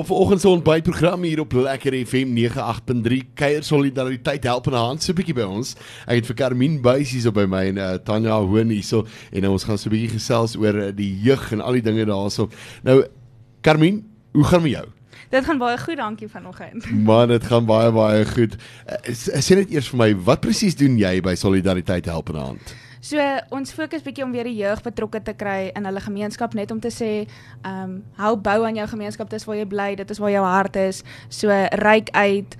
Op vanoggend se ontbytprogram hier op Lekker FM 98.3 kuier solidariteit help en hand so 'n bietjie by ons. Ek het vir Carmine Buys hier so by my en uh, Tanya Hoon hier so en nou ons gaan so 'n bietjie gesels oor uh, die jeug en al die dinge daarso. Nou Carmine, hoe gaan met jou? Dit gaan baie goed, dankie vanoggend. Man, dit gaan baie baie goed. Uh, sê net eers vir my, wat presies doen jy by Solidariteit Help en Hand? So ons fokus bietjie om weer die jeug betrokke te kry in hulle gemeenskap net om te sê, ehm um, hou bou aan jou gemeenskap, dis waar jy bly, dit is waar jou hart is. So ryk uit,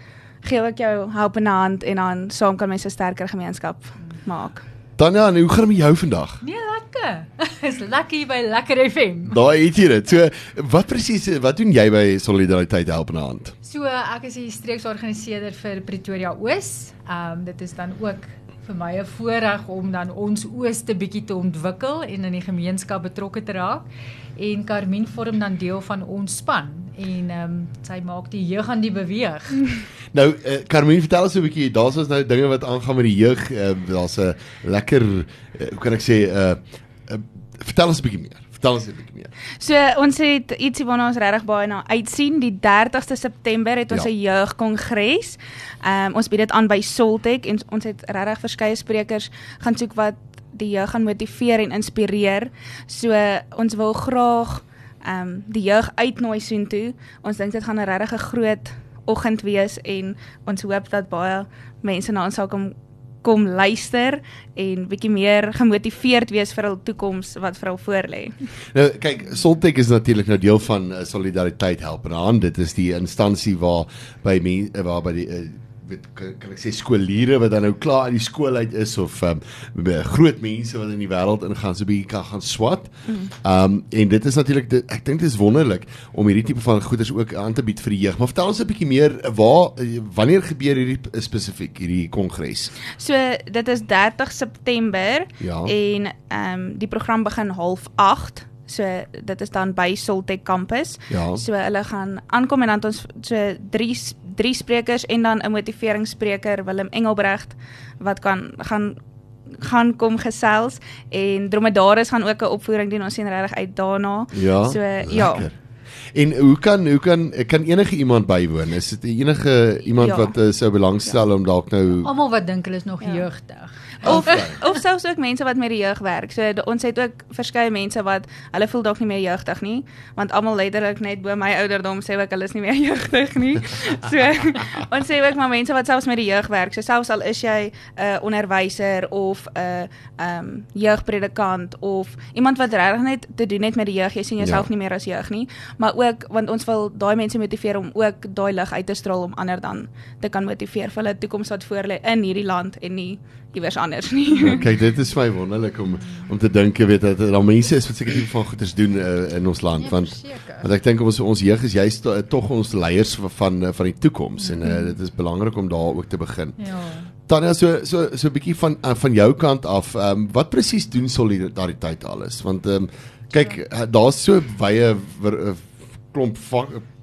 gee ook jou help in 'n hand en dan saam kan mense 'n sterker gemeenskap maak. Tanya, hoe gaan dit met jou vandag? Nee, lekker. is lekker hier by Lekker FM. Daai het jy dit. So, wat presies wat doen jy by Solidariteit Help 'n Hand? So, ek is die streeksorganiseerder vir Pretoria Oos. Ehm um, dit is dan ook vir my 'n voorreg om dan ons ooste bietjie te ontwikkel en in die gemeenskap betrokke te raak. En Carmine vorm dan deel van ons span en ehm um, sy maak die jeug aan die beweeg. nou uh, Carmine vertel ons 'n bietjie, daar's ons nou dinge wat aangaan met die jeug. Uh, daar's 'n lekker uh, hoe kan ek sê 'n uh, uh, vertel ons 'n bietjie meer. Vertel ons 'n bietjie meer. So ons het ietsie waarna ons regtig baie na uitsien. Die 30ste September het ons 'n ja. jeugkongres. Ehm um, ons bied dit aan by Soltech en ons het regtig verskeie sprekers gaan soek wat die jeug gaan motiveer en inspireer. So ons wil graag ehm um, die jeug uitnooi soontoe. Ons dink dit gaan 'n regtig groot oggend wees en ons hoop dat baie mense na ons sal kom kom luister en bietjie meer gemotiveerd wees vir hul toekoms wat vir hul voorlê. Nou kyk, Soltech is natuurlik nou deel van uh, Solidariteit Help en Hand. Dit is die instansie waar by mense waar by die uh, weet kan, kan ek sê skooliere wat dan nou klaar uit die skool uit is of um, groot mense wat in die wêreld ingaan so bietjie kan gaan swat. Mm. Um en dit is natuurlik ek dink dit is wonderlik om hierdie tipe van goeders ook aan te bied vir die jeug. Maar vertel ons 'n bietjie meer waar wanneer gebeur hierdie spesifiek hierdie kongres? So dit is 30 September ja. en um die program begin 08:30 So dit is dan by Soltech kampus. Ja. So hulle gaan aankom en dan ons so drie drie sprekers en dan 'n motiveringsspreker Willem Engelbregt wat kan gaan gaan kom gesels en Dromedaris gaan ook 'n opvoering doen. Ons sien regtig uit daarna. Ja, so lekker. ja. En hoe kan hoe kan kan enige iemand bywoon? Is dit enige iemand ja. wat uh, sou belangstel ja. om dalk nou Almal wat dink hulle is nog ja. jeugdig. Of of selfs ook mense wat met die jeug werk. So de, ons het ook verskeie mense wat hulle voel dalk nie meer jeugdig nie, want almal letterlik net bo my ouderdom sê ook hulle is nie meer jeugdig nie. So ons sê ook maar mense wat selfs met die jeug werk. So selfs al is jy 'n uh, onderwyser of 'n uh, ehm um, jeugpredikant of iemand wat regtig net te doen het met die jeug, jy sien jouself ja. nie meer as jeug nie, maar ook want ons wil daai mense motiveer om ook daai lig uit te straal om ander dan te kan motiveer vir hulle toekoms wat voor lê in hierdie land en nie iewers anders nie. Ja, kyk, dit is my wonderlik om om te dink jy weet dat daar mense is wat seker tipe van goeders doen uh, in ons land ja, want want ek dink ons ons jeug is juist uh, tog ons leiers van uh, van die toekoms en uh, dit is belangrik om daar ook te begin. Ja. Tanya so so so 'n bietjie van uh, van jou kant af, um, wat presies doen solidariteit alles? Want ehm um, kyk, ja. daar's so baie klomp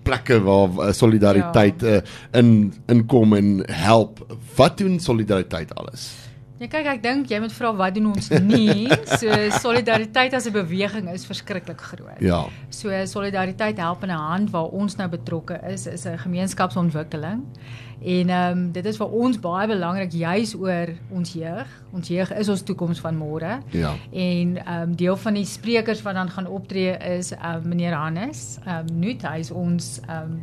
plekke waar uh, solidariteit ja. uh, in inkom en help. Wat doen solidariteit alles? Ja kyk ek dink jy moet vra wat doen ons nie. So solidariteit as 'n beweging is verskriklik groot. Ja. So solidariteit help in 'n hand waar ons nou betrokke is is 'n gemeenskapsontwikkeling. En ehm um, dit is vir ons baie belangrik juis oor ons jeug. Ons jeug is ons toekoms van môre. Ja. En ehm um, deel van die sprekers wat dan gaan optree is ehm um, meneer Hannes. Ehm um, Nuut, hy is ons ehm um,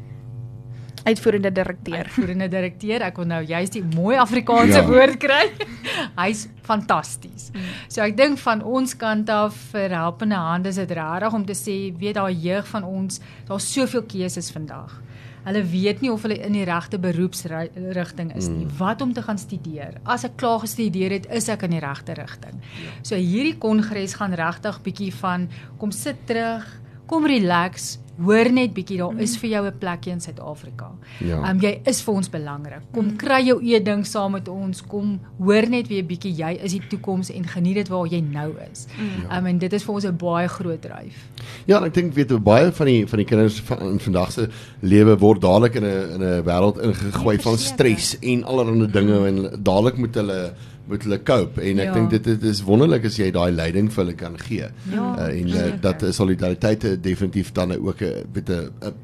uitvoerende direkteur. Uitvoerende direkteur. Ek wil nou juist die mooi Afrikaanse ja. woord kry. Hy's fantasties. Mm. So ek dink van ons kant af vir helpende hande is dit regtig om te sê weet daai jeug van ons, daar's soveel keuses vandag. Hulle weet nie of hulle in die regte beroepsrigting is nie. Mm. Wat om te gaan studeer? As ek klaar gestudeer het, is ek in die regte rigting. Ja. So hierdie kongres gaan regtig bietjie van kom sit terug, kom relax, hoor net bietjie daar is vir jou 'n plekjie in Suid-Afrika. Ja. Ehm um, jy is vir ons belangrik. Kom kry jou eie ding saam met ons. Kom hoor net weer bietjie jy is die toekoms en geniet dit waar jy nou is. Ja. um, en dit is vir ons 'n baie groot dryf. Ja, ek dink weet baie van die van die kinders van in vandag se lewe word dadelik in 'n in 'n wêreld ingegooi van stres en allerlei dinge en dadelik moet hulle moet hulle cope en ek ja. dink dit, dit is wonderlik as jy daai leiding vir hulle kan gee. Ja, uh, en uh, dat solidariteit definitief dan ook 'n 'n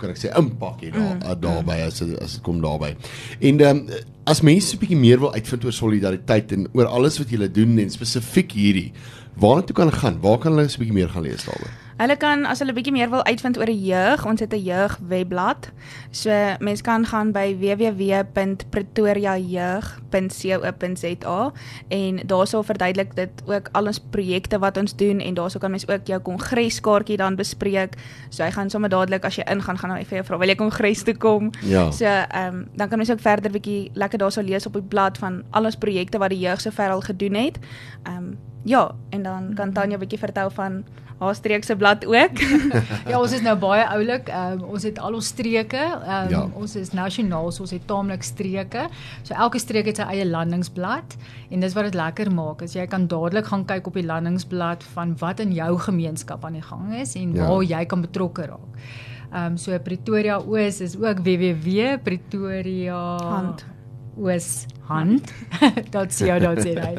kan ek sê impak hê daar mm. daarbey as as dit kom daarbey. En um, as mense 'n bietjie meer wil uitvind oor solidariteit en oor alles wat julle doen en spesifiek hierdie, waar toe kan gaan? Waar kan hulle 'n bietjie meer gaan lees daaroor? Hulle kan as hulle bietjie meer wil uitvind oor die jeug, ons het 'n jeugwebblad. So mense kan gaan by www.pretoriajeug.co.za en daarsou verduidelik dit ook al ons projekte wat ons doen en daarsou kan mense ook jou kongreskaartjie dan bespreek. So hy gaan sommer dadelik as jy ingaan gaan hy vir jou vra wil jy kongres toe kom. Ja. So ehm um, dan kan mense ook verder bietjie lekker daarsou lees op die blad van al ons projekte wat die jeug sover al gedoen het. Ehm um, ja, en dan kan Tanya bietjie vertel van haar streek se blad ook. ja, ons is nou baie oulik. Um, ons het al ons streke. Um, ja. Ons is nasionaal, so ons het taamlik streke. So elke streek het sy eie landingsblad en dis wat dit lekker maak. As jy kan dadelik gaan kyk op die landingsblad van wat in jou gemeenskap aan die gang is en ja. waar jy kan betrokke raak. Ehm um, so Pretoria Oos is ook www Pretoria hand oos hand dat sien jy dat sien hy.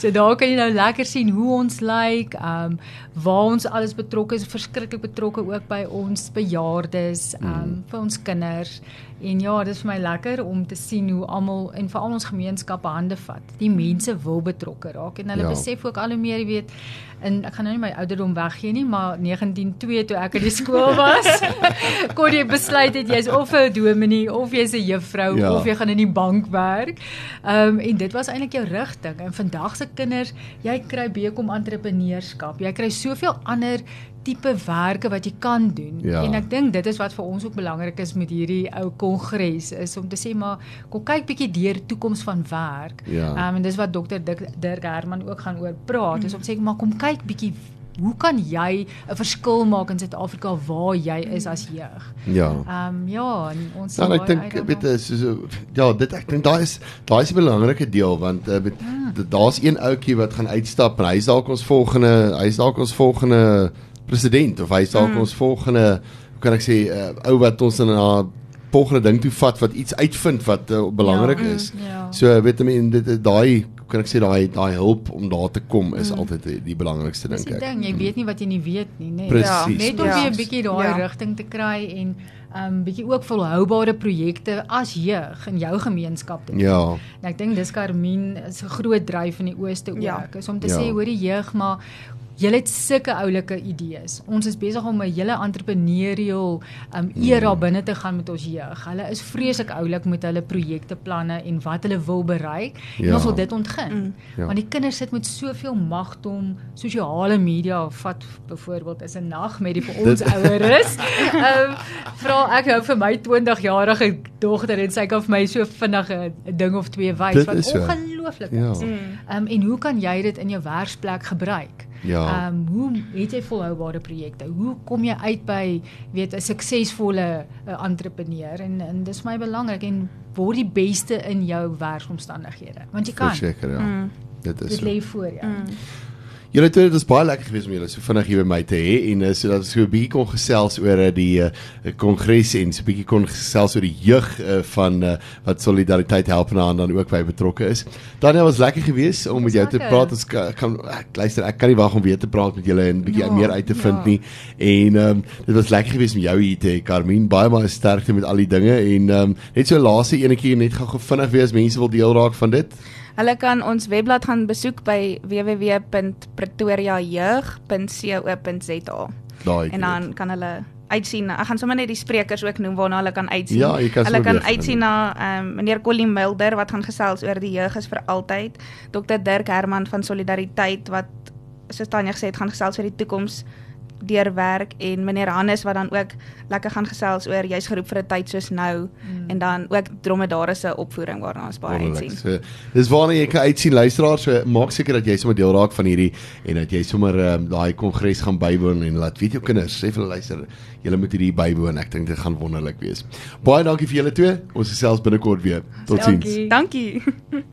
So daar kan jy nou lekker sien hoe ons lyk, like, um, waar ons alles betrokke is, verskriklik betrokke ook by ons bejaardes, um, mm. vir ons kinders. En ja, dit is vir my lekker om te sien hoe almal en veral ons gemeenskappe hande vat. Die mense wil betrokke raak en hulle ja. besef ook al hoe meer, jy weet, en ek gaan nou nie my ouderdom weggee nie, maar 192 toe ek in die skool was, kon jy besluit het jy's of 'n dominee of jy's 'n juffrou ja. of jy gaan in die bank werk. Ehm um, en dit was eintlik jou rigting. En vandag se kinders, jy kry bekom entrepreneurskap. Jy kry soveel ander tipe werke wat jy kan doen. Ja. En ek dink dit is wat vir ons ook belangrik is met hierdie ou kongres is om te sê maar kom kyk bietjie deur toekoms van werk. Ja. Ja. um, en dis wat dokter Dirk Herman ook gaan oor praat. Mm. Is om te sê maar kom kyk bietjie hoe kan jy 'n verskil maak in Suid-Afrika waar jy is as jeug? Ja. Ehm um, ja, ons Dan ek dink weet jy so, so ja, dit ek dink daai is daai is 'n belangrike deel want uh, met, ja. daar's een ouetjie wat gaan uitstap en hy's dalk ons volgende hy's dalk ons volgende president of hy's dalk mm. ons volgende kan ek sê uh, ou wat ons in 'n volgende ding toe vat wat iets uitvind wat uh, belangrik ja, is. Mm, ja. So weet jy dit daai kan ek sê daai daai hulp om daar te kom is mm. altyd die, die belangrikste ding ek. Dis die ding, jy mm. weet nie wat jy nie weet nie, nê. Nee. Ja, net om ja. weer 'n bietjie daai ja. rigting te kry en um bietjie ook volhoubare projekte as jeug in jou gemeenskap te doen. Ja. En ek dink dis Carmen is 'n groot dryf in die ooste ook. Ja. Is om te ja. sê hoor die jeug maar Julle het sulke oulike idees. Ons is besig om 'n hele entrepreneurial um era mm. binne te gaan met ons jeug. Hulle is vreeslik oulik met hulle projekte, planne en wat hulle wil bereik. Ja. En ons wil dit ontgin. Mm. Ja. Want die kinders sit met soveel magdom, sosiale media vat byvoorbeeld is 'n nagmerrie vir ons oueres. um vra ek nou vir my 20-jarige dogter en sy kan vir my so vinnig 'n ding of twee wys wat ongelooflik ja. is. Ja. Um en hoe kan jy dit in jou werksplek gebruik? Ja. Ehm um, hoe het jy volhoubare projekte? Hoe kom jy uit by weet 'n suksesvolle uh, entrepreneur en en dis my belangrik en word die beste in jou werksomstandighede. Want jy kan. Verseker ja. Mm. Dit is dit lê voor jou. Ja. Mm. Julle het dit is baie lekker gewees om julle so vinnig hier by my te hê en uh, so dat ons so 'n bietjie kon gesels oor uh, die kongres uh, en so 'n bietjie kon gesels oor die jeug uh, van uh, wat solidariteit help na dan ook by betrokke is. Daniel was lekker gewees om met jou te praat. Ons kan, kan ek luister, ek kan nie wag om weer te praat met julle en bietjie ja, meer uit te vind ja. nie. En ehm um, dit was lekker gewees om jou hier te hê, Carmen. Baie baie sterkte met al die dinge en ehm um, net so laaste enetjie net gou vinnig wees mense wil deel raak van dit. Hulle kan ons webblad gaan besoek by www.pretoriajeug.co.za. En dan kan hulle uitsien. Ek gaan sommer net die sprekers ook noem waarna hulle kan uitsien. Ja, kan hulle kan uitsien na um, meneer Colin Mulder wat gaan gesels oor die jeug is vir altyd. Dr Dirk Herman van Solidariteit wat soos Tanya gesê het gaan gesels oor die toekoms deur werk en meneer Hannes wat dan ook lekker gaan gesels oor jy's geroep vir 'n tyd soos nou mm. en dan ook dromedare se opvoering waarna ons baie uitsien. So, dis waarna jy kan uitsien luisteraars, so maak seker dat jy sommer deel raak van hierdie en dat jy sommer um, daai kongres gaan bywoon en laat weet jou kinders sê vir hulle luister, julle moet hierdie bywoon. Ek dink dit gaan wonderlik wees. Baie dankie vir julle twee. Ons gesels binnekort weer. Totsiens. Dankie. dankie.